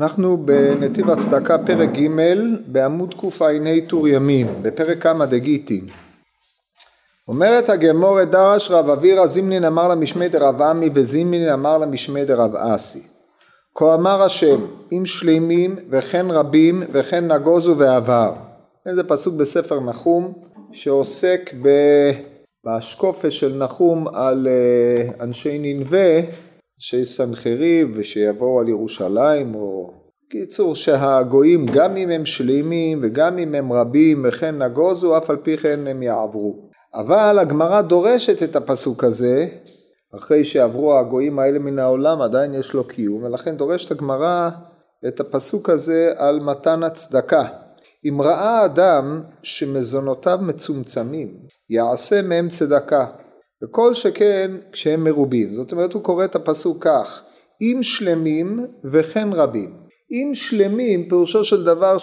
אנחנו בנתיב הצדקה פרק ג' בעמוד קע"ה טור ימין בפרק כמה דגיטין אומרת הגמורת דרש רב אבירא זימנין אמר למשמי דרב עמי וזימנין אמר למשמי דרב אסי. כה אמר השם אם שלימים וכן רבים וכן נגוזו ועבר. זה פסוק בספר נחום שעוסק באשקופה של נחום על אה, אנשי ננבה אנשי סנחריב ושיבואו על ירושלים או קיצור שהגויים גם אם הם שלימים וגם אם הם רבים וכן נגוזו אף על פי כן הם יעברו. אבל הגמרא דורשת את הפסוק הזה אחרי שעברו הגויים האלה מן העולם עדיין יש לו קיום ולכן דורשת הגמרא את הפסוק הזה על מתן הצדקה. אם ראה אדם שמזונותיו מצומצמים יעשה מהם צדקה וכל שכן כשהם מרובים. זאת אומרת הוא קורא את הפסוק כך אם שלמים וכן רבים. אם שלמים פירושו של דבר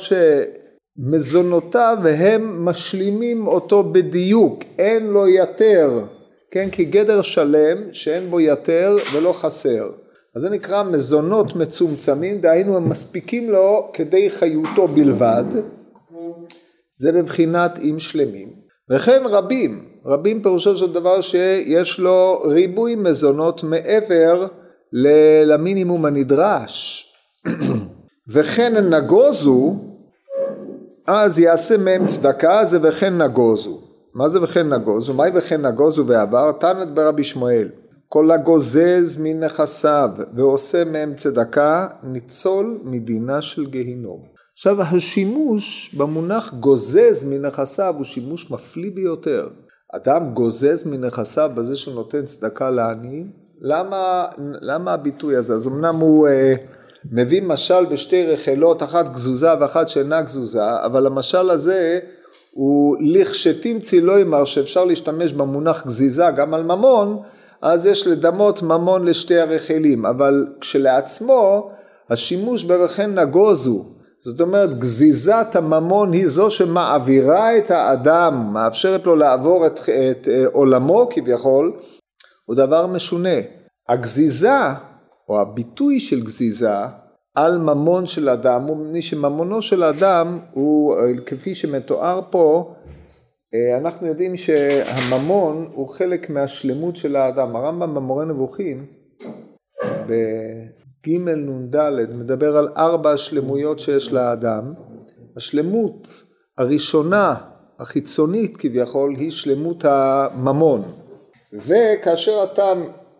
שמזונותיו הם משלימים אותו בדיוק, אין לו יתר, כן? כי גדר שלם שאין בו יתר ולא חסר. אז זה נקרא מזונות מצומצמים, דהיינו הם מספיקים לו כדי חיותו בלבד, זה בבחינת אם שלמים, וכן רבים, רבים פירושו של דבר שיש לו ריבוי מזונות מעבר למינימום הנדרש. וכן נגוזו, אז יעשה מהם צדקה, זה וכן נגוזו. מה זה וכן נגוזו? מהי וכן נגוזו ועבר? תנת ברבי שמואל. כל הגוזז מנכסיו ועושה מהם צדקה, ניצול מדינה של גיהינום. עכשיו השימוש במונח גוזז מנכסיו הוא שימוש מפליא ביותר. אדם גוזז מנכסיו בזה שהוא נותן צדקה לעניים? למה, למה הביטוי הזה? אז אמנם הוא אה, מביא משל בשתי רכילות, אחת גזוזה ואחת שאינה גזוזה, אבל המשל הזה הוא לכשתמצי לא יאמר שאפשר להשתמש במונח גזיזה גם על ממון, אז יש לדמות ממון לשתי הרכילים, אבל כשלעצמו השימוש ברכן נגוזו זאת אומרת גזיזת הממון היא זו שמעבירה את האדם, מאפשרת לו לעבור את, את אה, עולמו כביכול, הוא דבר משונה. הגזיזה או הביטוי של גזיזה על ממון של אדם הוא מפני שממונו של אדם הוא אה, כפי שמתואר פה אה, אנחנו יודעים שהממון הוא חלק מהשלמות של האדם. הרמב"ם במורה נבוכים ג' נ"ד מדבר על ארבע השלמויות שיש לאדם. השלמות הראשונה, החיצונית כביכול, היא שלמות הממון. וכאשר אתה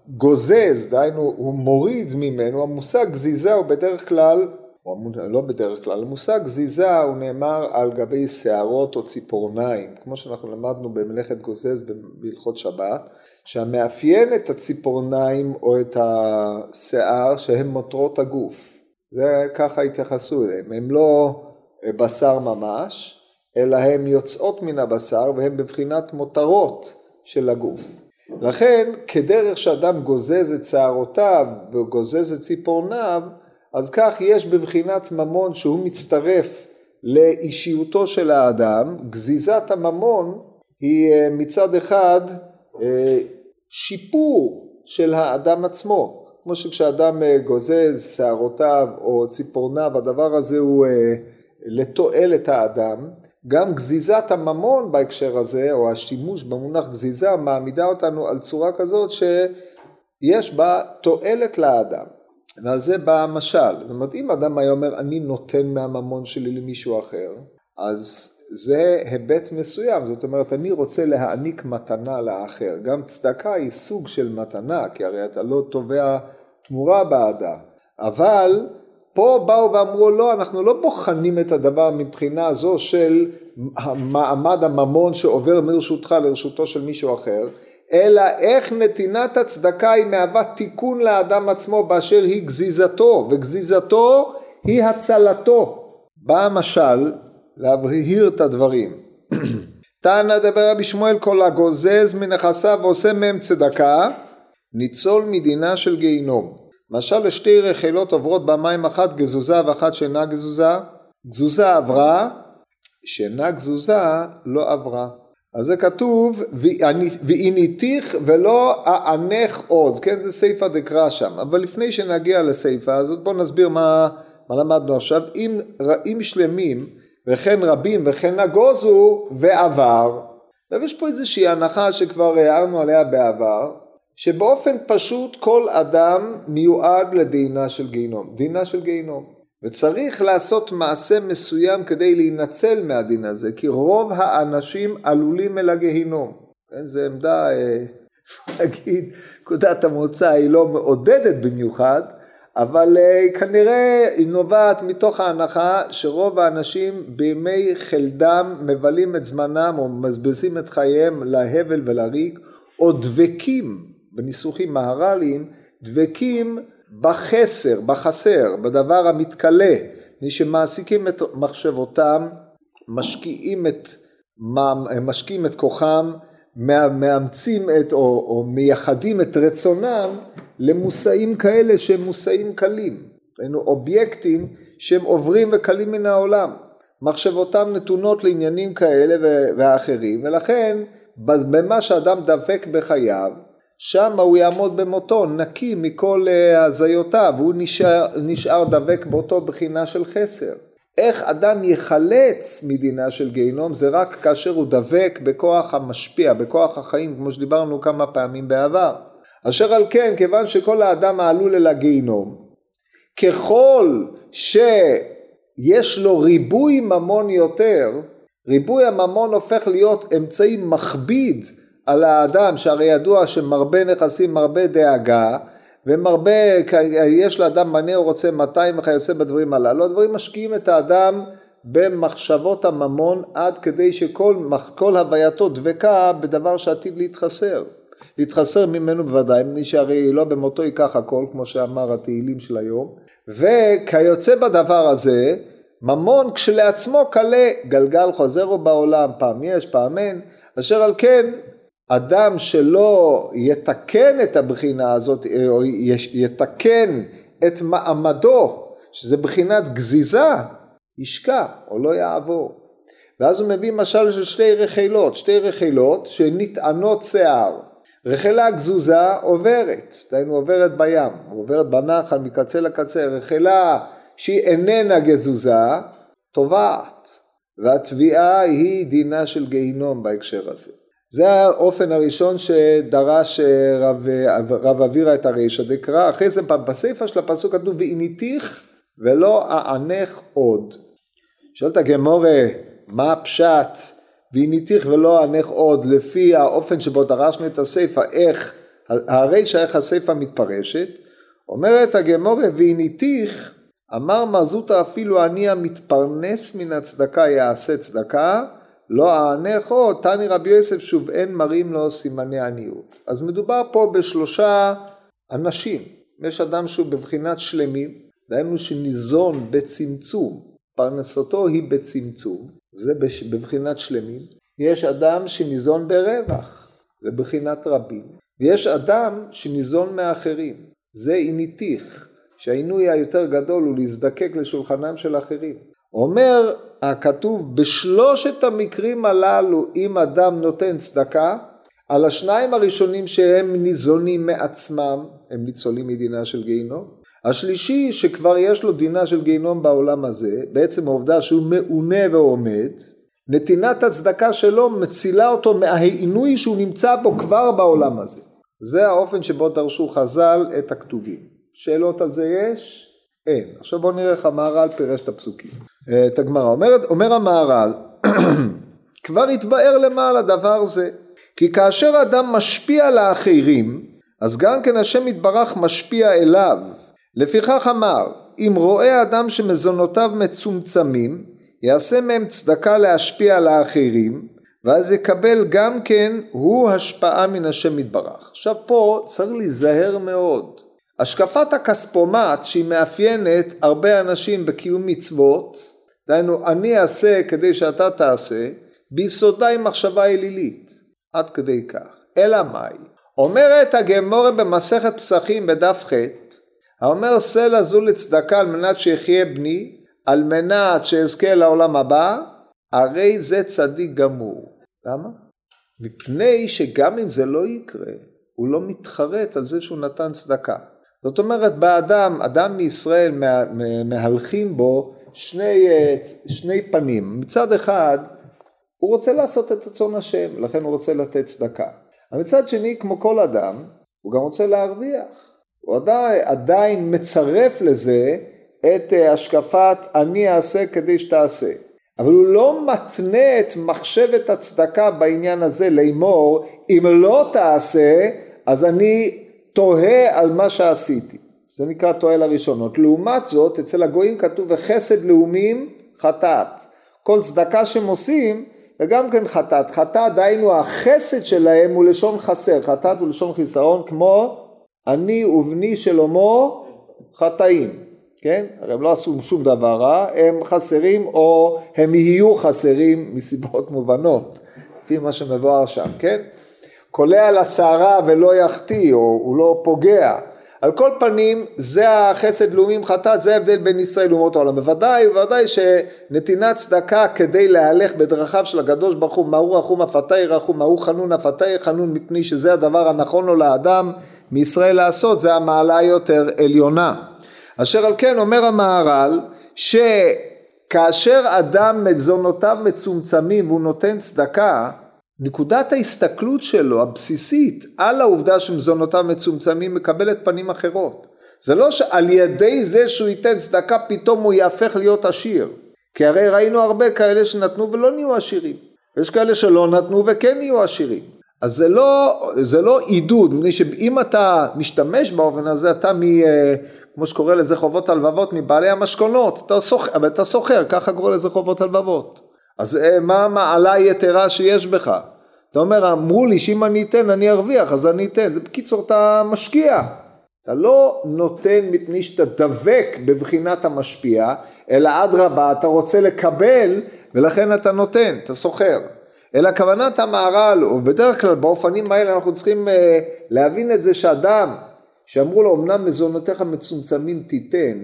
גוזז, דהיינו הוא מוריד ממנו, המושג גזיזה הוא בדרך כלל, או לא בדרך כלל, המושג גזיזה הוא נאמר על גבי שערות או ציפורניים, כמו שאנחנו למדנו במלאכת גוזז בהלכות שבת. שהמאפיין את הציפורניים או את השיער שהם מותרות הגוף. זה ככה התייחסו אליהם, הם לא בשר ממש, אלא הם יוצאות מן הבשר והם בבחינת מותרות של הגוף. לכן כדרך שאדם גוזז את שערותיו וגוזז את ציפורניו, אז כך יש בבחינת ממון שהוא מצטרף לאישיותו של האדם, גזיזת הממון היא אה, מצד אחד אה, שיפור של האדם עצמו. כמו שכשאדם אה, גוזז שערותיו או ציפורניו, הדבר הזה הוא אה, לתועלת האדם. גם גזיזת הממון בהקשר הזה, או השימוש במונח גזיזה, מעמידה אותנו על צורה כזאת שיש בה תועלת לאדם. ועל זה בא המשל. זאת אומרת, אם אדם היה אומר, אני נותן מהממון שלי למישהו אחר, אז זה היבט מסוים, זאת אומרת אני רוצה להעניק מתנה לאחר, גם צדקה היא סוג של מתנה, כי הרי אתה לא תובע תמורה בעדה, אבל פה באו ואמרו לא, אנחנו לא בוחנים את הדבר מבחינה זו של מעמד הממון שעובר מרשותך לרשותו של מישהו אחר, אלא איך נתינת הצדקה היא מהווה תיקון לאדם עצמו באשר היא גזיזתו, וגזיזתו היא הצלתו. בא המשל להבהיר את הדברים. תנא דבר רבי שמואל כל הגוזז מנכסיו ועושה מהם צדקה, ניצול מדינה של גיהינום. משל לשתי רכילות עוברות במים אחת גזוזה ואחת שאינה גזוזה, גזוזה עברה, שאינה גזוזה לא עברה. אז זה כתוב ועיניתיך ולא אענך עוד, כן זה סיפא דקרא שם, אבל לפני שנגיע לסיפא הזאת בואו נסביר מה מה למדנו עכשיו? אם רעים שלמים וכן רבים וכן נגוזו ועבר. עכשיו יש פה איזושהי הנחה שכבר הערנו עליה בעבר, שבאופן פשוט כל אדם מיועד לדינה של גיהינום, דינה של גיהינום. וצריך לעשות מעשה מסוים כדי להינצל מהדין הזה, כי רוב האנשים עלולים אל הגיהינום. כן, זו עמדה, אה, נגיד, נקודת המוצא היא לא מעודדת במיוחד, אבל אה, כנראה היא נובעת מתוך ההנחה שרוב האנשים בימי חלדם מבלים את זמנם או מבזבזים את חייהם להבל ולריק, או דבקים, בניסוחים מהר"ליים, דבקים בחסר, בחסר, בדבר המתכלה, מי שמעסיקים את מחשבותם, משקיעים את, משקיעים את כוחם, מאמצים את, או, או מייחדים את רצונם למושאים כאלה שהם מושאים קלים, היינו אובייקטים שהם עוברים וקלים מן העולם, מחשבותם נתונות לעניינים כאלה ואחרים ולכן במה שאדם דבק בחייו שם הוא יעמוד במותו נקי מכל אה, הזיותיו, הוא נשאר, נשאר דבק באותו בחינה של חסר. איך אדם יחלץ מדינה של גיהינום זה רק כאשר הוא דבק בכוח המשפיע, בכוח החיים, כמו שדיברנו כמה פעמים בעבר. אשר על כן, כיוון שכל האדם העלול אל הגיהינום, ככל שיש לו ריבוי ממון יותר, ריבוי הממון הופך להיות אמצעי מכביד על האדם, שהרי ידוע שמרבה נכסים מרבה דאגה, ומרבה, יש לאדם מנה הוא רוצה 200 וכיוצא בדברים הללו, הדברים משקיעים את האדם במחשבות הממון עד כדי שכל הווייתו דבקה בדבר שעתיד להתחסר. להתחסר ממנו בוודאי, מפני שהרי לא במותו ייקח הכל, כמו שאמר התהילים של היום, וכיוצא בדבר הזה, ממון כשלעצמו קלה, גלגל חוזר הוא בעולם, פעם יש, פעם אין, אשר על כן אדם שלא יתקן את הבחינה הזאת, או יתקן את מעמדו, שזה בחינת גזיזה, ישקע או לא יעבור. ואז הוא מביא משל של שתי רכילות, שתי רכילות שנטענות שיער. רחילה גזוזה עוברת, דהיינו עוברת בים, עוברת בנחל מקצה לקצה, רחילה שהיא איננה גזוזה, טובעת, והתביעה היא דינה של גיהינום בהקשר הזה. זה האופן הראשון שדרש אה, רב, רב אבירה את הרישא דקרא, אחרי זה בסיפא של הפסוק כתוב ועיניתיך ולא אענך עוד. שואלת הגמורה מה הפשט ועיניתיך ולא אענך עוד לפי האופן שבו דרשנו את הסיפא איך הרישא איך הסיפא מתפרשת אומרת הגמורה ועיניתיך אמר מזוטה אפילו אני המתפרנס מן הצדקה יעשה צדקה לא אענך עוד, תני רבי יוסף שוב אין מראים לו סימני עניות. אז מדובר פה בשלושה אנשים. יש אדם שהוא בבחינת שלמים, דהיינו שניזון בצמצום, פרנסתו היא בצמצום, זה בבחינת שלמים. יש אדם שניזון ברווח, זה בחינת רבים. ויש אדם שניזון מאחרים, זה עיניתיך, שהעינוי היותר גדול הוא להזדקק לשולחנם של אחרים. אומר הכתוב בשלושת המקרים הללו אם אדם נותן צדקה על השניים הראשונים שהם ניזונים מעצמם הם ניצולים מדינה של גיהינום השלישי שכבר יש לו דינה של גיהינום בעולם הזה בעצם העובדה שהוא מעונה ועומד נתינת הצדקה שלו מצילה אותו מהעינוי שהוא נמצא בו כבר בעולם הזה זה האופן שבו דרשו חז"ל את הכתובים שאלות על זה יש? אין. עכשיו בואו נראה איך המהר"ל פירש את הפסוקים. אה, את הגמרא. אומר, אומר המהר"ל, כבר התבאר למעלה דבר זה. כי כאשר אדם משפיע לאחרים, אז גם כן השם יתברך משפיע אליו. לפיכך אמר, אם רואה אדם שמזונותיו מצומצמים, יעשה מהם צדקה להשפיע על האחרים, ואז יקבל גם כן הוא השפעה מן השם יתברך. עכשיו פה צריך להיזהר מאוד. השקפת הכספומט שהיא מאפיינת הרבה אנשים בקיום מצוות, דהיינו אני אעשה כדי שאתה תעשה, ביסודה היא מחשבה אלילית, עד כדי כך. אלא מאי? אומרת הגמורה במסכת פסחים בדף ח', האומר סלע זו לצדקה על מנת שיחיה בני, על מנת שאזכה לעולם הבא, הרי זה צדיק גמור. למה? מפני שגם אם זה לא יקרה, הוא לא מתחרט על זה שהוא נתן צדקה. זאת אומרת, באדם, אדם מישראל מהלכים בו שני, אה, שני פנים. מצד אחד, הוא רוצה לעשות את רצון השם, לכן הוא רוצה לתת צדקה. מצד שני, כמו כל אדם, הוא גם רוצה להרוויח. הוא עדיין, עדיין מצרף לזה את אה, השקפת אני אעשה כדי שתעשה. אבל הוא לא מתנה את מחשבת הצדקה בעניין הזה לאמור אם לא תעשה אז אני תוהה על מה שעשיתי. זה נקרא תוהה לראשונות. לעומת זאת אצל הגויים כתוב וחסד לאומים חטאת. כל צדקה שהם עושים זה גם כן חטאת. חטאת דהיינו החסד שלהם הוא לשון חסר. חטאת הוא לשון חיסרון כמו אני ובני שלמה חטאים. כן? הרי הם לא עשו שום דבר רע, הם חסרים או הם יהיו חסרים מסיבות מובנות, לפי מה שמבואר שם, כן? קולע לשערה ולא יחטיא, או הוא לא פוגע. על כל פנים, זה החסד לאומים חטאת, זה ההבדל בין ישראל לאומות העולם. בוודאי, בוודאי שנתינת צדקה כדי להלך בדרכיו של הקדוש ברוך הוא, מהו רחום אפתי רחום, מהו חנון אפתי חנון, מפני שזה הדבר הנכון לו לאדם מישראל לעשות, זה המעלה יותר עליונה. אשר על כן אומר המהר"ל שכאשר אדם מזונותיו מצומצמים והוא נותן צדקה נקודת ההסתכלות שלו הבסיסית על העובדה שמזונותיו מצומצמים מקבלת פנים אחרות. זה לא שעל ידי זה שהוא ייתן צדקה פתאום הוא יהפך להיות עשיר. כי הרי ראינו הרבה כאלה שנתנו ולא נהיו עשירים. יש כאלה שלא נתנו וכן נהיו עשירים. אז זה לא, זה לא עידוד, מפני שאם אתה משתמש באופן הזה אתה מ... כמו שקורא לזה חובות הלבבות מבעלי המשכונות, אתה סוחר, אבל אתה סוחר, ככה קורא לזה חובות הלבבות. אז אה, מה המעלה היתרה שיש בך? אתה אומר, אמרו לי שאם אני אתן אני ארוויח, אז אני אתן. זה בקיצור, אתה משקיע. אתה לא נותן מפני שאתה דבק בבחינת המשפיע, אלא אדרבה, אתה רוצה לקבל, ולכן אתה נותן, אתה סוחר. אלא כוונת המהר"ל, ובדרך כלל באופנים האלה אנחנו צריכים אה, להבין את זה שאדם שאמרו לו אמנם מזונותיך מצומצמים תיתן,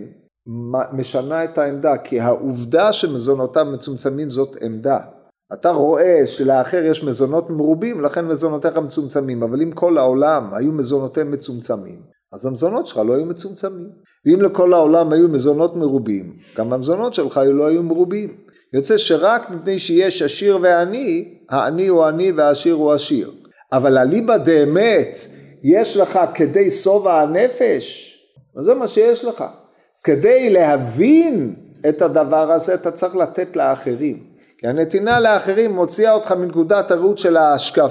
משנה את העמדה, כי העובדה שמזונותיו מצומצמים זאת עמדה. אתה רואה שלאחר יש מזונות מרובים, לכן מזונותיך מצומצמים, אבל אם כל העולם היו מזונותיהם מצומצמים, אז המזונות שלך לא היו מצומצמים. ואם לכל העולם היו מזונות מרובים, גם המזונות שלך לא היו מרובים. יוצא שרק מפני שיש עשיר ועני, העני הוא עני והעשיר הוא עשיר. אבל אליבא דאמת, יש לך כדי שובע הנפש, זה מה שיש לך. אז כדי להבין את הדבר הזה אתה צריך לתת לאחרים. כי הנתינה לאחרים מוציאה אותך מנקודת הראות של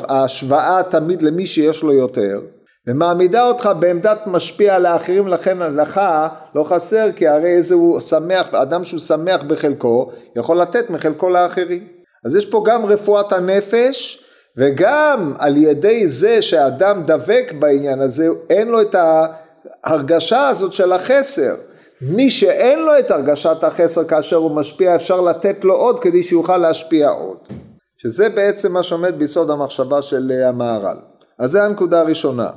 ההשוואה תמיד למי שיש לו יותר, ומעמידה אותך בעמדת משפיע לאחרים, לכן לך לא חסר, כי הרי איזה הוא שמח, אדם שהוא שמח בחלקו, יכול לתת מחלקו לאחרים. אז יש פה גם רפואת הנפש, וגם על ידי זה שאדם דבק בעניין הזה, אין לו את ההרגשה הזאת של החסר. מי שאין לו את הרגשת החסר כאשר הוא משפיע, אפשר לתת לו עוד כדי שיוכל להשפיע עוד. שזה בעצם מה שעומד ביסוד המחשבה של אה, המהר"ל. אז זה הנקודה הראשונה.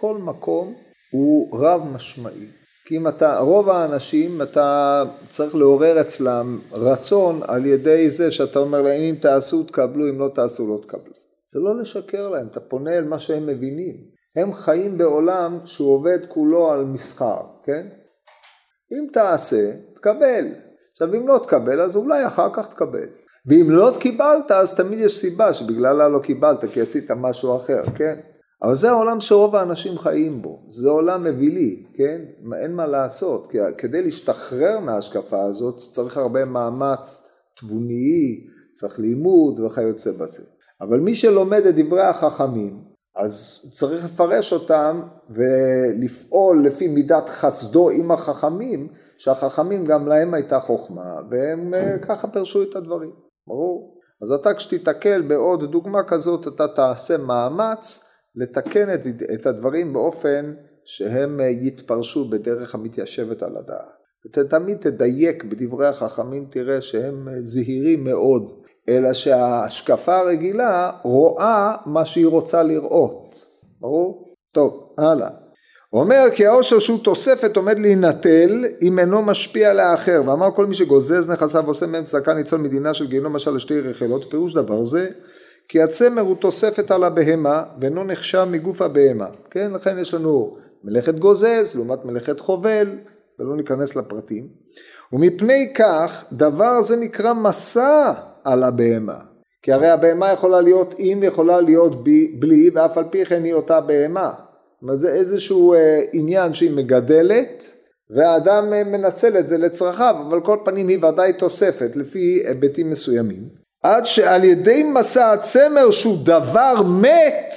כל מקום הוא רב משמעי. כי אם אתה, רוב האנשים אתה צריך לעורר אצלם רצון על ידי זה שאתה אומר להם אם תעשו תקבלו, אם לא תעשו לא תקבלו. זה לא לשקר להם, אתה פונה אל מה שהם מבינים. הם חיים בעולם שהוא עובד כולו על מסחר, כן? אם תעשה, תקבל. עכשיו אם לא תקבל, אז אולי אחר כך תקבל. ואם לא קיבלת, אז תמיד יש סיבה שבגללה לא קיבלת, כי עשית משהו אחר, כן? אבל זה העולם שרוב האנשים חיים בו, זה עולם אווילי, כן? אין מה לעשות, כי כדי להשתחרר מההשקפה הזאת צריך הרבה מאמץ תבוני, צריך לימוד וכיוצא בזה. אבל מי שלומד את דברי החכמים, אז צריך לפרש אותם ולפעול לפי מידת חסדו עם החכמים, שהחכמים גם להם הייתה חוכמה, והם אה, ככה פירשו את הדברים, ברור? אז אתה כשתיתקל בעוד דוגמה כזאת, אתה תעשה מאמץ לתקן את, את הדברים באופן שהם אה, יתפרשו בדרך המתיישבת על הדעת. ותמיד תדייק בדברי החכמים, תראה שהם אה, זהירים מאוד אלא שההשקפה הרגילה רואה מה שהיא רוצה לראות. ברור? טוב, הלאה. אומר כי העושר שהוא תוספת עומד להינטל אם אינו משפיע לאחר ואמר כל מי שגוזז נכסיו ועושה מהם צדקה ניצול מדינה של גיהנום משל לשתי רכילות פירוש דבר זה כי הצמר הוא תוספת על הבהמה ואינו נחשב מגוף הבהמה כן לכן יש לנו מלאכת גוזז לעומת מלאכת חובל, ולא ניכנס לפרטים. ומפני כך דבר זה נקרא מסע על הבהמה. כי הרי הבהמה יכולה להיות עם ויכולה להיות בלי ואף על פי כן היא אותה בהמה. אומרת זה איזשהו אה, עניין שהיא מגדלת והאדם אה, מנצל את זה לצרכיו אבל כל פנים היא ודאי תוספת לפי היבטים מסוימים. עד שעל ידי מסע הצמר שהוא דבר מת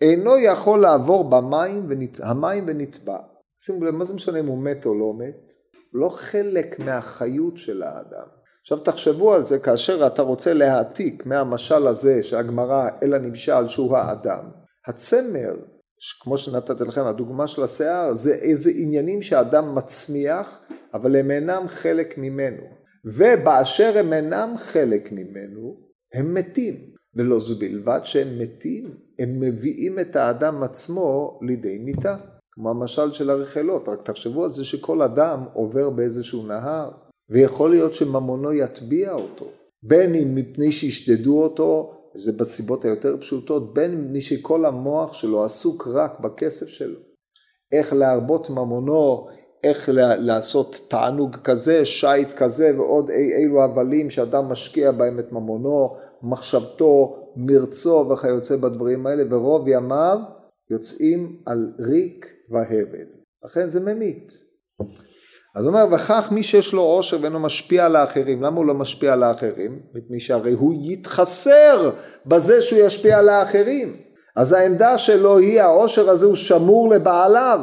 אינו יכול לעבור במים ונת... המים ונטבע. שימו לב מה זה משנה אם הוא מת או לא מת? לא חלק מהחיות של האדם. עכשיו תחשבו על זה כאשר אתה רוצה להעתיק מהמשל הזה שהגמרא אלא נמשל שהוא האדם. הצמר, כמו שנתתי לכם הדוגמה של השיער, זה איזה עניינים שאדם מצמיח אבל הם אינם חלק ממנו. ובאשר הם אינם חלק ממנו, הם מתים. ולא זו בלבד שהם מתים, הם מביאים את האדם עצמו לידי מיתה. כמו המשל של הרכילות, רק תחשבו על זה שכל אדם עובר באיזשהו נהר, ויכול להיות שממונו יטביע אותו, בין אם מפני שישדדו אותו, וזה בסיבות היותר פשוטות, בין מפני שכל המוח שלו עסוק רק בכסף שלו. איך להרבות ממונו, איך לעשות תענוג כזה, שיט כזה ועוד אי אילו הבלים שאדם משקיע בהם את ממונו, מחשבתו, מרצו וכיוצא בדברים האלה, ורוב ימיו יוצאים על ריק והבל. לכן זה ממית. אז הוא אומר, וכך מי שיש לו עושר ואינו משפיע על האחרים, למה הוא לא משפיע על האחרים? מפני שהרי הוא יתחסר בזה שהוא ישפיע על האחרים. אז העמדה שלו היא, העושר הזה הוא שמור לבעליו,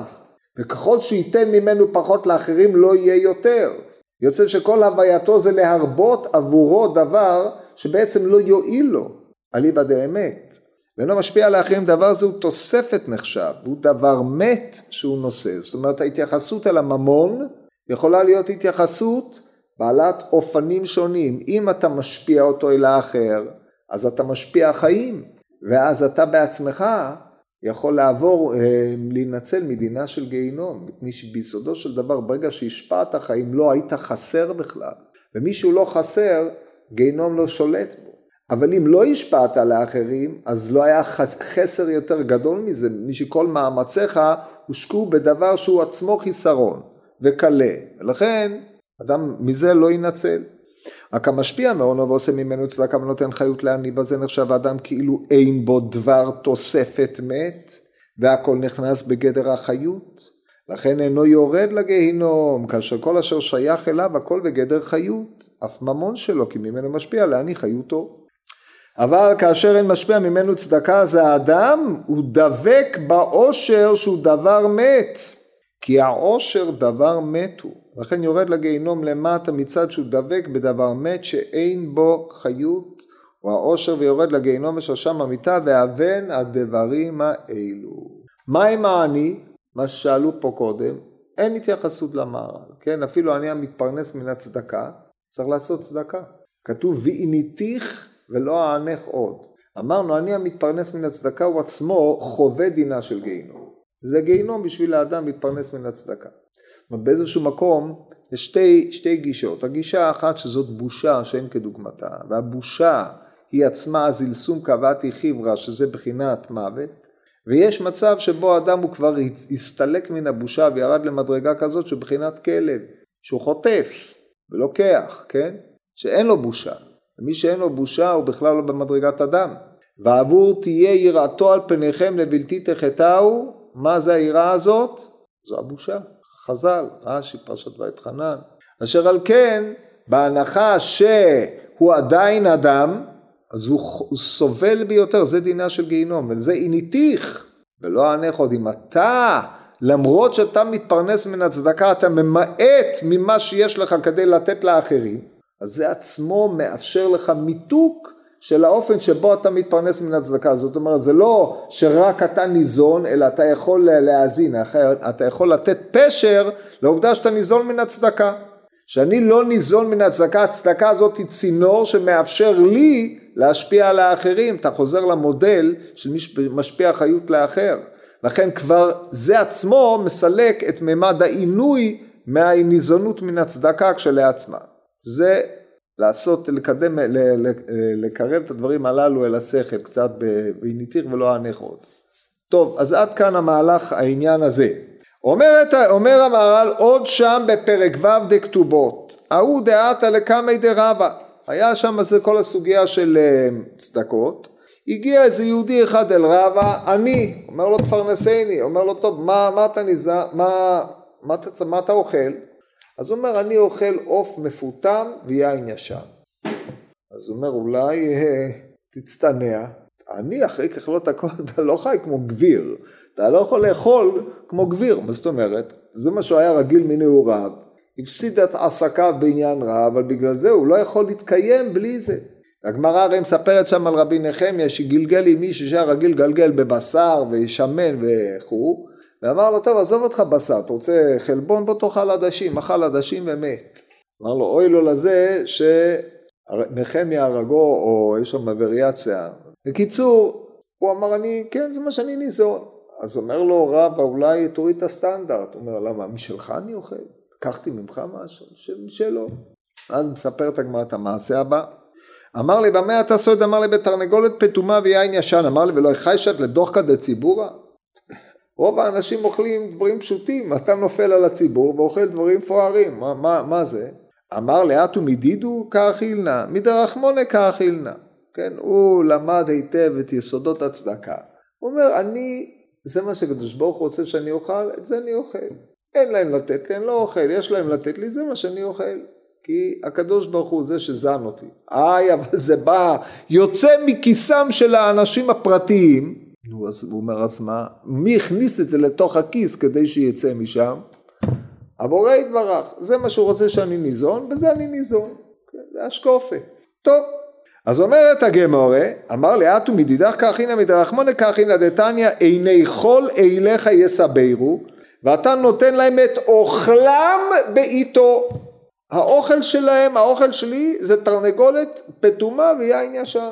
וככל שייתן ממנו פחות לאחרים לא יהיה יותר. יוצא שכל הווייתו זה להרבות עבורו דבר שבעצם לא יועיל לו, אליבא דאמת. ואינו משפיע על האחרים, דבר זה הוא תוספת נחשב, הוא דבר מת שהוא נושא. זאת אומרת ההתייחסות אל הממון יכולה להיות התייחסות בעלת אופנים שונים. אם אתה משפיע אותו אל האחר, אז אתה משפיע חיים, ואז אתה בעצמך יכול לעבור, אה, להינצל מדינה של גיהינום, מפני שביסודו של דבר, ברגע שהשפעת חיים, לא היית חסר בכלל. ומישהו לא חסר, גיהינום לא שולט בו. אבל אם לא השפעת על האחרים, אז לא היה חסר יותר גדול מזה, מפני שכל מאמציך הושקעו בדבר שהוא עצמו חיסרון. וקלה, ולכן אדם מזה לא ינצל. המשפיע מעונו ועושה ממנו צדקה ונותן חיות לעני, בזה נחשב האדם כאילו אין בו דבר תוספת מת, והכל נכנס בגדר החיות. לכן אינו יורד לגיהינום, כאשר כל אשר שייך אליו הכל בגדר חיות, אף ממון שלו, כי ממנו משפיע לעני חיותו. אבל כאשר אין משפיע ממנו צדקה, זה האדם, הוא דבק בעושר שהוא דבר מת. כי העושר דבר מת הוא, לכן יורד לגיהינום למטה מצד שהוא דבק בדבר מת שאין בו חיות, הוא העושר ויורד לגיהינום ושושם המיטה ואבן הדברים האלו. מה עם העני? מה ששאלו פה קודם, אין התייחסות למערל, כן? אפילו אני המתפרנס מן הצדקה, צריך לעשות צדקה. כתוב ועיניתיך ולא אענך עוד. אמרנו, אני המתפרנס מן הצדקה הוא עצמו חווה דינה של גיהינום. זה גיהינום בשביל האדם להתפרנס מן הצדקה. זאת אומרת, באיזשהו מקום יש שתי, שתי גישות. הגישה האחת שזאת בושה שאין כדוגמתה, והבושה היא עצמה זלסום קבעתי חיברה, שזה בחינת מוות, ויש מצב שבו אדם הוא כבר הסתלק מן הבושה וירד למדרגה כזאת שבחינת כלב, שהוא חוטף ולוקח, כן? שאין לו בושה. ומי שאין לו בושה הוא בכלל לא במדרגת אדם. ועבור תהיה יראתו על פניכם לבלתי תחטאו מה זה היראה הזאת? זו הבושה. חז"ל, רש"י, פרשת ואת חנן. אשר על כן, בהנחה שהוא עדיין אדם, אז הוא, הוא סובל ביותר, זה דינה של גיהינום, וזה עיניתיך, ולא ענך עוד אם אתה, למרות שאתה מתפרנס מן הצדקה, אתה ממעט ממה שיש לך כדי לתת לאחרים, אז זה עצמו מאפשר לך מיתוק של האופן שבו אתה מתפרנס מן הצדקה. זאת אומרת, זה לא שרק אתה ניזון, אלא אתה יכול להאזין, אתה יכול לתת פשר לעובדה שאתה ניזון מן הצדקה. שאני לא ניזון מן הצדקה, הצדקה הזאת היא צינור שמאפשר לי להשפיע על האחרים. אתה חוזר למודל של שמשפיע חיות לאחר. לכן כבר זה עצמו מסלק את ממד העינוי מהניזונות מן הצדקה כשלעצמה. זה לעשות, לקדם, לקרב את הדברים הללו אל השכל, קצת בעיניתיך ולא אענך עוד. טוב, אז עד כאן המהלך העניין הזה. אומר, אומר המהר"ל עוד שם בפרק ו' דכתובות, ההוא דעתה לקמי דרבה, היה שם זה כל הסוגיה של אה, צדקות, הגיע איזה יהודי אחד אל רבה, אני, אומר לו תפרנסני, אומר לו טוב מה, מה אתה נזהר, מה, מה, מה, מה אתה אוכל? אז הוא אומר אני אוכל עוף מפותם ויין ישן. אז הוא אומר אולי אה, תצטנע, אני אחרי ככלות הכל אתה לא חי כמו גביר, אתה לא יכול לאכול כמו גביר, מה זאת אומרת? זה מה שהוא היה רגיל מנעוריו, הפסיד את עסקיו בעניין רע, אבל בגלל זה הוא לא יכול להתקיים בלי זה. הגמרא הרי מספרת שם על רבי נחמיה שגלגל עם מישהו שהיה רגיל לגלגל בבשר ושמן וכו', ואמר לו טוב עזוב אותך בשר, אתה רוצה חלבון בוא תאכל עדשים, אכל עדשים ומת. אמר לו אוי לו לזה שנחמיה הרגו או יש שם וריאציה. בקיצור, הוא אמר אני, כן זה מה שאני ניזון. אז אומר לו רבא אולי תוריד את הסטנדרט. הוא אומר למה משלך אני אוכל? לקחתי ממך משהו? שלא. אז מספרת הגמרא את המעשה הבא. אמר לי במה אתה סוד? אמר לי בתרנגולת פטומה ויין ישן. אמר לי ולא החיישת לדוחקא דציבורא? רוב האנשים אוכלים דברים פשוטים, אתה נופל על הציבור ואוכל דברים מפוארים, מה, מה, מה זה? אמר לאטו מדידו כאכילנא, מדרחמונה כאכילנא. כן, הוא למד היטב את יסודות הצדקה. הוא אומר, אני, זה מה שקדוש ברוך הוא רוצה שאני אוכל, את זה אני אוכל. אין להם לתת לי, אני לא אוכל, יש להם לתת לי, זה מה שאני אוכל. כי הקדוש ברוך הוא זה שזן אותי. איי, אבל זה בא, יוצא מכיסם של האנשים הפרטיים. נו, אז הוא אומר, אז מה? מי הכניס את זה לתוך הכיס כדי שיצא משם? הבורא יתברך. זה מה שהוא רוצה שאני ניזון, בזה אני ניזון. כן, זה אשקופה. טוב. אז אומרת הגמורה, אמר לאטו מדידך כאחינא מדרחמונא כאחינא דתניא עיני כל אליך יסברו ואתה נותן להם את אוכלם בעיתו האוכל שלהם, האוכל שלי זה תרנגולת פטומה ויין ישן.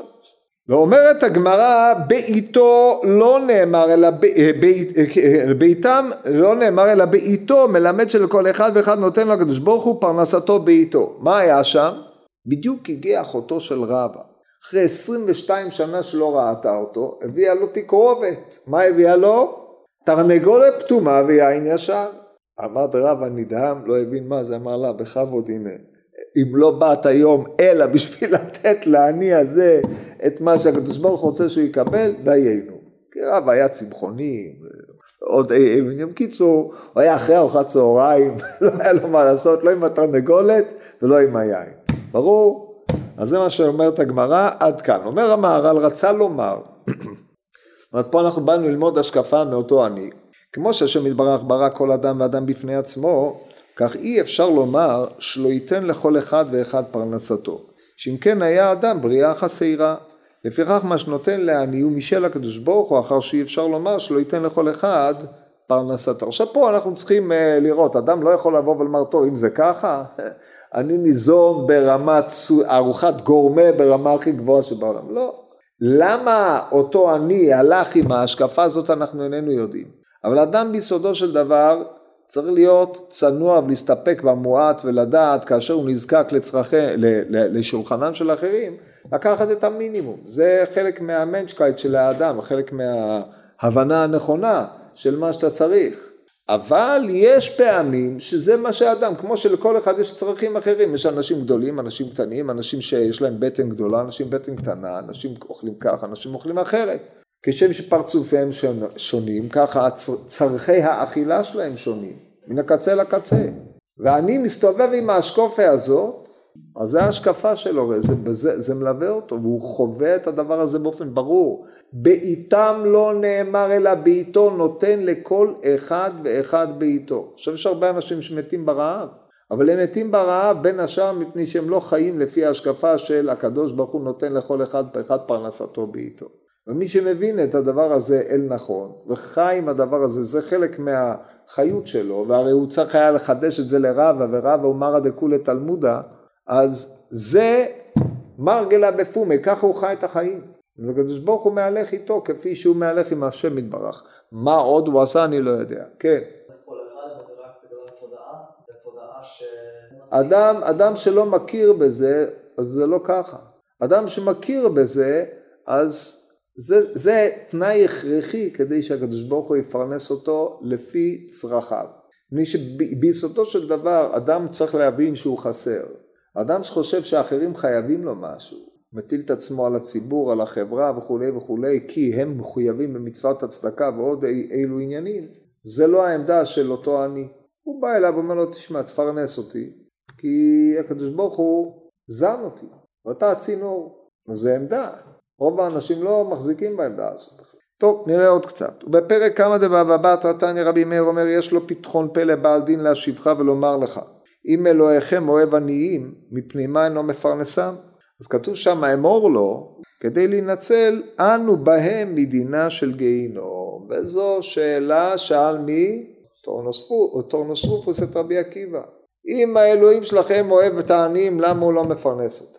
ואומרת הגמרא בעיתו לא נאמר אלא אה, אה, בעיתם לא נאמר אלא בעיתו מלמד שלכל אחד ואחד נותן לו הקדוש ברוך הוא פרנסתו בעיתו. מה היה שם? בדיוק הגיע אחותו של רבא. אחרי 22 שנה שלא ראתה אותו, הביאה לו תקרובת. מה הביאה לו? תרנגולת פטומה ויין ישן. אמר דרב הנדהם, לא הבין מה זה, אמר לה, בכבוד הנה. אם לא באת היום אלא בשביל לתת לעני הזה את מה שהקדוש ברוך רוצה שהוא יקבל, דיינו. כי רב היה צמחוני, עוד עניינים. קיצור, הוא היה אחרי ארוחת צהריים, לא היה לו מה לעשות, לא עם התרנגולת ולא עם היין. ברור? אז זה מה שאומרת הגמרא, עד כאן. אומר המהר"ל, רצה לומר, זאת אומרת, פה אנחנו באנו ללמוד השקפה מאותו עני. כמו שהשם יתברך ברא כל אדם ואדם בפני עצמו, כך אי אפשר לומר שלא ייתן לכל אחד ואחד פרנסתו. שאם כן היה אדם בריאה חסרה. לפיכך מה שנותן לעני הוא משל הקדוש ברוך הוא, אחר שאי אפשר לומר שלא ייתן לכל אחד פרנסתו. עכשיו פה אנחנו צריכים uh, לראות, אדם לא יכול לבוא ולומר, טוב, אם זה ככה, אני ניזום ברמת ארוחת גורמה ברמה הכי גבוהה שבעולם. לא. למה אותו עני הלך עם ההשקפה הזאת אנחנו איננו יודעים. אבל אדם ביסודו של דבר צריך להיות צנוע ולהסתפק במועט ולדעת כאשר הוא נזקק לצרכי, לשולחנם של אחרים, לקחת את המינימום. זה חלק מהמנצ'קייט של האדם, חלק מההבנה הנכונה של מה שאתה צריך. אבל יש פעמים שזה מה שהאדם, כמו שלכל אחד יש צרכים אחרים, יש אנשים גדולים, אנשים קטנים, אנשים שיש להם בטן גדולה, אנשים בטן קטנה, אנשים אוכלים כך, אנשים אוכלים אחרת. כשם שפרצופיהם שונים, ככה צרכי האכילה שלהם שונים, מן הקצה לקצה. ואני מסתובב עם האשקופה הזאת, אז זה ההשקפה שלו, זה, זה, זה מלווה אותו, והוא חווה את הדבר הזה באופן ברור. בעיתם לא נאמר אלא בעיתו נותן לכל אחד ואחד בעיתו. עכשיו יש הרבה אנשים שמתים ברעב, אבל הם מתים ברעב בין השאר מפני שהם לא חיים לפי ההשקפה של הקדוש ברוך הוא נותן לכל אחד ואחד פרנסתו בעיתו. ומי שמבין את הדבר הזה אל נכון, וחי עם הדבר הזה, זה חלק מהחיות שלו, והרי הוא צריך היה לחדש את זה לרבה, ורבה הוא מרא דכולי תלמודה, אז זה מרגלה בפומי, ככה הוא חי את החיים. וקדוש ברוך הוא מהלך איתו כפי שהוא מהלך עם השם יתברך. מה עוד הוא עשה אני לא יודע. כן. אדם, אדם שלא מכיר בזה, אז זה לא ככה. אדם שמכיר בזה, אז זה, זה תנאי הכרחי כדי שהקדוש ברוך הוא יפרנס אותו לפי צרכיו. מפני שביסודו של דבר אדם צריך להבין שהוא חסר. אדם שחושב שאחרים חייבים לו משהו, מטיל את עצמו על הציבור, על החברה וכולי וכולי, כי הם מחויבים במצוות הצדקה ועוד אילו עניינים, זה לא העמדה של אותו עני. הוא בא אליו ואומר לו, תשמע, תפרנס אותי, כי הקדוש ברוך הוא זן אותי, ואתה הצינור. זו עמדה. רוב האנשים לא מחזיקים בעמדה הזאת. טוב, נראה עוד קצת. ובפרק כמה דבר בבת רתניה רבי מאיר אומר, יש לו פתחון פה לבעל דין להשיבך ולומר לך, אם אלוהיכם אוהב עניים, מפני מה אינו מפרנסם? אז כתוב שם, אמור לו, כדי להינצל, אנו בהם מדינה של גיהינום. וזו שאלה שאל מי? טורנוסרופוס את רבי עקיבא. אם האלוהים שלכם אוהב את העניים, למה הוא לא מפרנס אותם?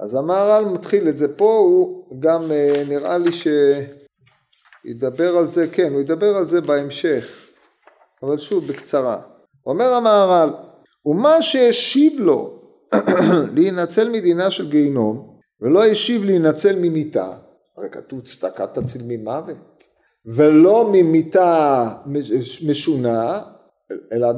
אז המהר"ל מתחיל את זה פה, הוא גם אה, נראה לי שידבר על זה, כן, הוא ידבר על זה בהמשך, אבל שוב בקצרה. אומר המהר"ל, ומה שהשיב לו להינצל מדינה של גיהינום, ולא השיב להינצל ממיתה, הרי כתוב צדקה תציל ממוות, ולא ממיתה משונה, אלא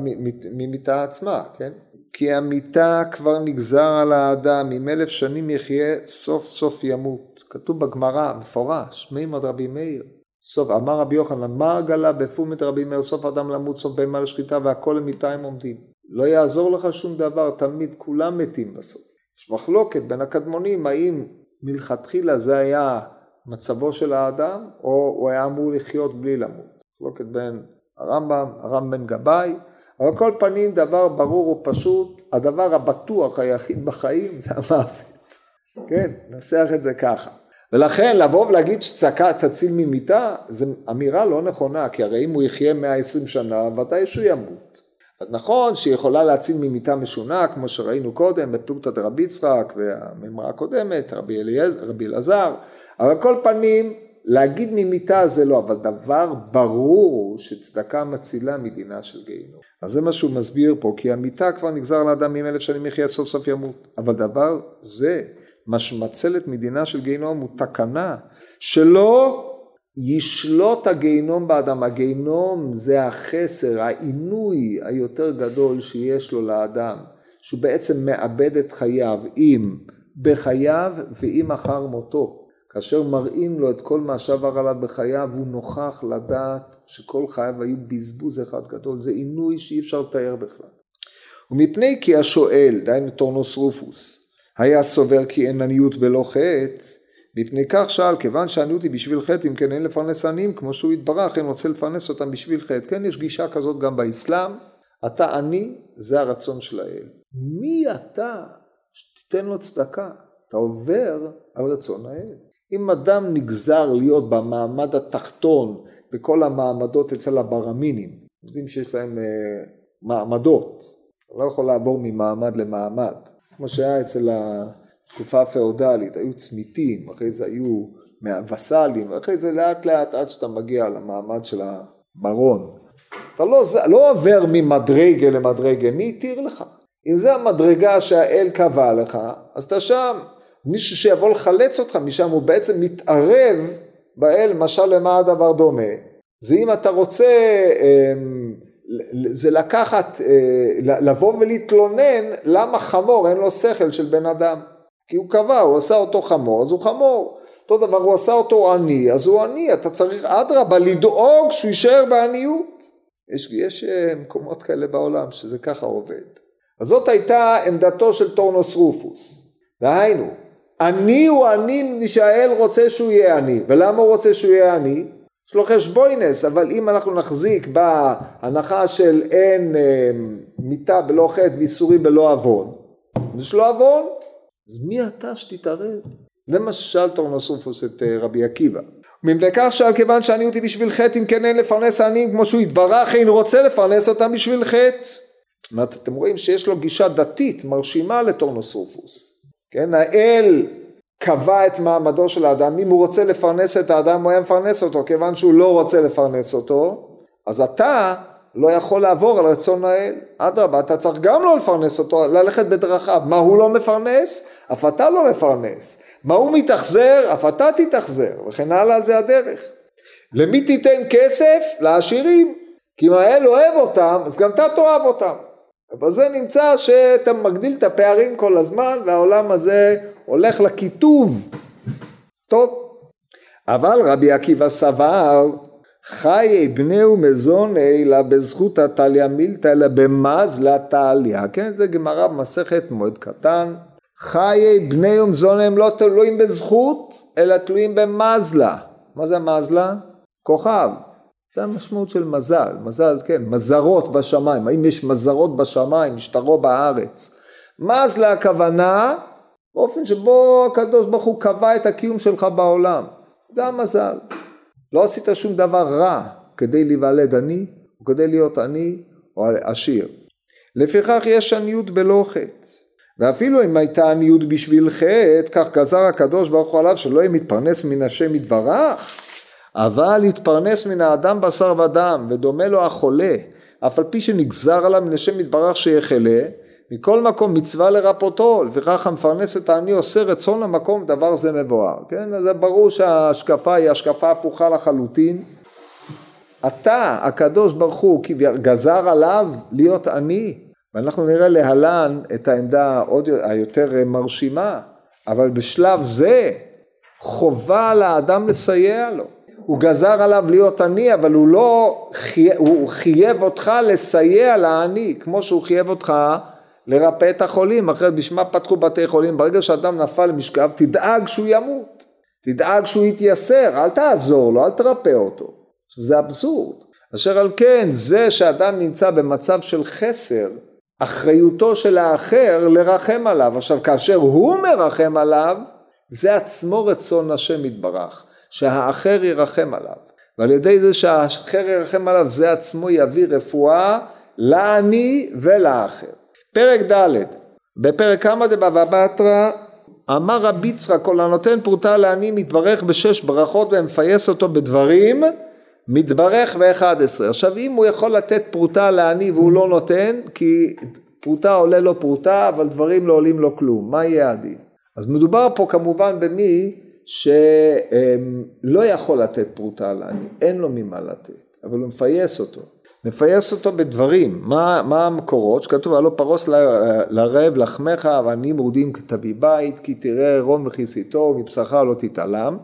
ממיתה עצמה, כן? כי המיתה כבר נגזר על האדם, אם אלף שנים יחיה, סוף סוף ימות. כתוב בגמרא, מפורש, מימד רבי מאיר. סוף, אמר רבי יוחנן, מה גלה בפומת רבי מאיר, סוף אדם למות, סוף בהמה לשחיטה, והכל למיתה הם עומדים. לא יעזור לך שום דבר, תמיד כולם מתים בסוף. יש מחלוקת בין הקדמונים, האם מלכתחילה זה היה מצבו של האדם, או הוא היה אמור לחיות בלי למות. מחלוקת בין הרמב"ם, הרמב"ם בן גבאי, אבל כל פנים דבר ברור ופשוט, הדבר הבטוח היחיד בחיים זה המוות. כן, ננסח את זה ככה. ולכן לבוא ולהגיד שצעקה תציל ממיתה, זו אמירה לא נכונה, כי הרי אם הוא יחיה 120 שנה, ודאי שהוא ימות. אז נכון שהיא יכולה להציל ממיתה משונה, כמו שראינו קודם בפלוגתא דרבי יצחק והמימרה הקודמת, רבי אלעזר, אבל כל פנים להגיד ממיתה זה לא, אבל דבר ברור הוא שצדקה מצילה מדינה של גיהינום. אז זה מה שהוא מסביר פה, כי המיתה כבר נגזר לאדם עם אלף שנים יחיה סוף סוף ימות. אבל דבר זה, מה שמצל את מדינה של גיהינום הוא תקנה שלא ישלוט הגיהינום באדם. הגיהינום זה החסר, העינוי היותר גדול שיש לו לאדם, שהוא בעצם מאבד את חייו, אם בחייו ואם אחר מותו. כאשר מראים לו את כל מה שעבר עליו בחייו, הוא נוכח לדעת שכל חייו היו בזבוז אחד גדול, זה עינוי שאי אפשר לתאר בכלל. ומפני כי השואל, דהיינו טורנוס רופוס, היה סובר כי אין עניות בלא חטא, מפני כך שאל, כיוון שעניות היא בשביל חטא, אם כן אין לפרנס עניים, כמו שהוא התברך, אין רוצה לפרנס אותם בשביל חטא. כן, יש גישה כזאת גם באסלאם, אתה עני, זה הרצון של האל. מי אתה שתיתן לו צדקה? אתה עובר על רצון האל. אם אדם נגזר להיות במעמד התחתון בכל המעמדות אצל הברמינים, יודעים שיש להם אה, מעמדות, לא יכול לעבור ממעמד למעמד, כמו שהיה אצל התקופה הפאודלית, היו צמיתים, אחרי זה היו וסלים, ואחרי זה לאט לאט עד שאתה מגיע למעמד של הברון. אתה לא, לא עובר ממדרגה למדרגה, מי התיר לך? אם זה המדרגה שהאל קבע לך, אז אתה שם. מישהו שיבוא לחלץ אותך משם, הוא בעצם מתערב באל, משל למה הדבר דומה. זה אם אתה רוצה, אמ, זה לקחת, אה, לבוא ולהתלונן למה חמור אין לו שכל של בן אדם. כי הוא קבע, הוא עשה אותו חמור, אז הוא חמור. אותו דבר, הוא עשה אותו עני, אז הוא עני. אתה צריך אדרבה לדאוג שהוא יישאר בעניות. יש, יש אה, מקומות כאלה בעולם שזה ככה עובד. אז זאת הייתה עמדתו של טורנוס רופוס. דהיינו, עני הוא עני מפני שהאל רוצה שהוא יהיה עני. ולמה הוא רוצה שהוא יהיה עני? יש לו חשבוינס, אבל אם אנחנו נחזיק בהנחה של אין אה, מיתה בלא חטא וייסורים בלא עוון, יש לו עוון, אז מי אתה שתתערב? זה מה ששאל טורנוס רופוס את אה, רבי עקיבא. ומפני כך שאל כיוון שאני אותי בשביל חטא, אם כן אין לפרנס העניים כמו שהוא התברך, אין רוצה לפרנס אותם בשביל חטא. זאת אומרת, אתם רואים שיש לו גישה דתית מרשימה לטורנוסופוס. כן, האל קבע את מעמדו של האדם, אם הוא רוצה לפרנס את האדם הוא היה מפרנס אותו, כיוון שהוא לא רוצה לפרנס אותו, אז אתה לא יכול לעבור על רצון האל. אדרבה, אתה צריך גם לא לפרנס אותו, ללכת בדרכיו. מה הוא לא מפרנס? אף אתה לא מפרנס. מה הוא מתאכזר? אף אתה תתאכזר, וכן הלאה זה הדרך. למי תיתן כסף? לעשירים. כי אם האל אוהב אותם, אז גם אתה תאהב אותם. ובזה נמצא שאתה מגדיל את הפערים כל הזמן, והעולם הזה הולך לקיטוב. טוב. אבל רבי עקיבא סבר, חיי בני ומזוני אלא בזכות הטליה מילתא אלא במזלה טליה, כן? זה גמרא במסכת מועד קטן. חיי בני ומזוני הם לא תלויים בזכות, אלא תלויים במזלה. מה זה מזלה? כוכב. זה המשמעות של מזל, מזל, כן, מזרות בשמיים, האם יש מזרות בשמיים, משטרו בארץ. מזלה הכוונה, באופן שבו הקדוש ברוך הוא קבע את הקיום שלך בעולם. זה המזל. לא עשית שום דבר רע כדי להיוולד עני, או כדי להיות עני או עשיר. לפיכך יש עניות בלא חטא. ואפילו אם הייתה עניות בשביל חטא, כך גזר הקדוש ברוך הוא עליו שלא יהיה מתפרנס מן השם יתברך, אבל יתפרנס מן האדם בשר ודם, ודומה לו החולה, אף על פי שנגזר עליו השם יתברך שיחלה, מכל מקום מצווה לרפאותו, לפיכך המפרנס את העני עושה רצון למקום, דבר זה מבואר. כן, אז ברור שההשקפה היא השקפה הפוכה לחלוטין. אתה, הקדוש ברוך הוא, גזר עליו להיות עני, ואנחנו נראה להלן את העמדה עוד היותר מרשימה, אבל בשלב זה חובה על האדם לסייע לו. הוא גזר עליו להיות עני, אבל הוא לא, הוא חייב אותך לסייע לעני, כמו שהוא חייב אותך לרפא את החולים, אחרת בשביל מה פתחו בתי חולים? ברגע שאדם נפל למשכב, תדאג שהוא ימות, תדאג שהוא יתייסר, אל תעזור לו, אל תרפא אותו. עכשיו זה אבסורד. אשר על כן, זה שאדם נמצא במצב של חסר, אחריותו של האחר לרחם עליו. עכשיו, כאשר הוא מרחם עליו, זה עצמו רצון השם יתברך, שהאחר ירחם עליו. ועל ידי זה שהאחר ירחם עליו, זה עצמו יביא רפואה לעני ולאחר. פרק ד' בפרק כמה דבבא בתרא אמר רבי יצחק כל הנותן פרוטה לעני מתברך בשש ברכות ומפייס אותו בדברים מתברך באחד עשרה. עכשיו אם הוא יכול לתת פרוטה לעני והוא לא נותן כי פרוטה עולה לו פרוטה אבל דברים לא עולים לו כלום מה יהיה הדין? אז מדובר פה כמובן במי שלא יכול לתת פרוטה לעני אין לו ממה לתת אבל הוא מפייס אותו. מפייס אותו בדברים, מה, מה המקורות? שכתוב הלא פרוס לרעב לחמך ועניים מרודים כתבי בית כי תראה עירום וכיסיתו ומבשרך לא תתעלם.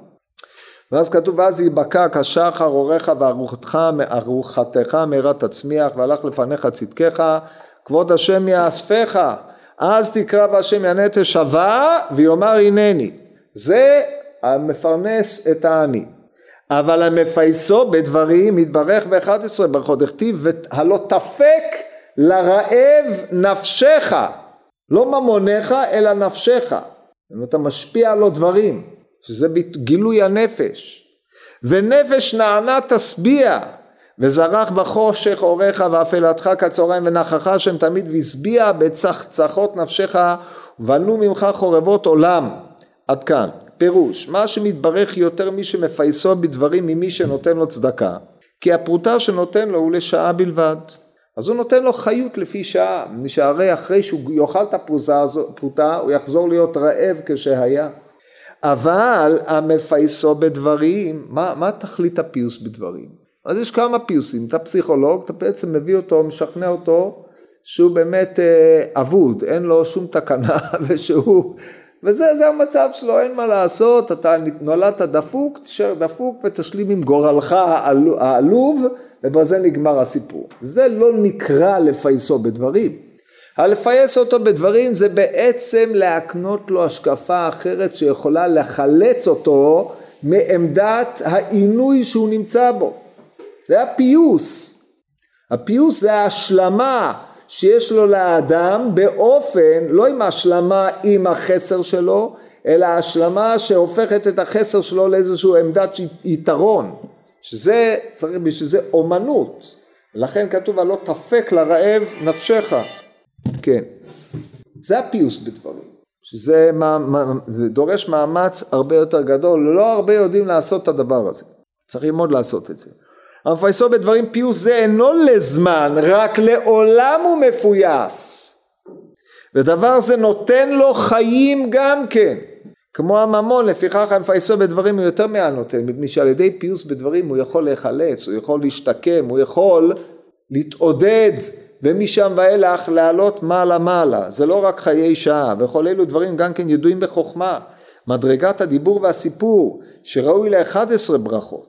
ואז כתוב ואז ייבקע כשחר אורך וארוחתך ארוחתך מהרה תצמיח והלך לפניך צדקך כבוד השם יאספך. אז תקרא בהשם יענה תשבע ויאמר הנני. זה המפרנס את העני אבל המפייסו בדברים יתברך באחד עשרה ברכות דכתיב הלא תפק לרעב נפשך. לא ממונך אלא נפשך. אתה משפיע לו דברים שזה גילוי הנפש. ונפש נענה תשביע וזרח בחושך אורך ואפלתך כצהריים ונחך השם תמיד והשביע בצחצחות נפשך ובנו ממך חורבות עולם. עד כאן פירוש, מה שמתברך יותר מי שמפייסו בדברים ממי שנותן לו צדקה, כי הפרוטה שנותן לו הוא לשעה בלבד. אז הוא נותן לו חיות לפי שעה, שהרי אחרי שהוא יאכל את הפרוטה הוא יחזור להיות רעב כשהיה. אבל המפייסו בדברים, מה, מה תכלית הפיוס בדברים? אז יש כמה פיוסים, אתה פסיכולוג, אתה בעצם מביא אותו, משכנע אותו שהוא באמת אה, אבוד, אין לו שום תקנה ושהוא וזה המצב שלו, אין מה לעשות, אתה נולדת דפוק, תישאר דפוק ותשלים עם גורלך העלוב, ובזה נגמר הסיפור. זה לא נקרא לפייסו בדברים. הלפייס אותו בדברים זה בעצם להקנות לו השקפה אחרת שיכולה לחלץ אותו מעמדת העינוי שהוא נמצא בו. זה הפיוס. הפיוס זה ההשלמה שיש לו לאדם באופן, לא עם השלמה עם החסר שלו, אלא השלמה שהופכת את החסר שלו לאיזושהי עמדת יתרון, שזה צריך בשביל זה אומנות, לכן כתוב הלא תפק לרעב נפשך, כן, זה הפיוס בדברים, שזה מה, מה, זה דורש מאמץ הרבה יותר גדול, לא הרבה יודעים לעשות את הדבר הזה, צריך ללמוד לעשות את זה. המפייסו בדברים פיוס זה אינו לזמן, רק לעולם הוא מפויס. ודבר זה נותן לו חיים גם כן. כמו הממון, לפיכך המפייסו בדברים הוא יותר מהנותן, מפני שעל ידי פיוס בדברים הוא יכול להיחלץ, הוא יכול להשתקם, הוא יכול להתעודד, ומשם ואילך לעלות מעלה מעלה. זה לא רק חיי שעה, וכל אלו דברים גם כן ידועים בחוכמה. מדרגת הדיבור והסיפור, שראוי ל-11 ברכות.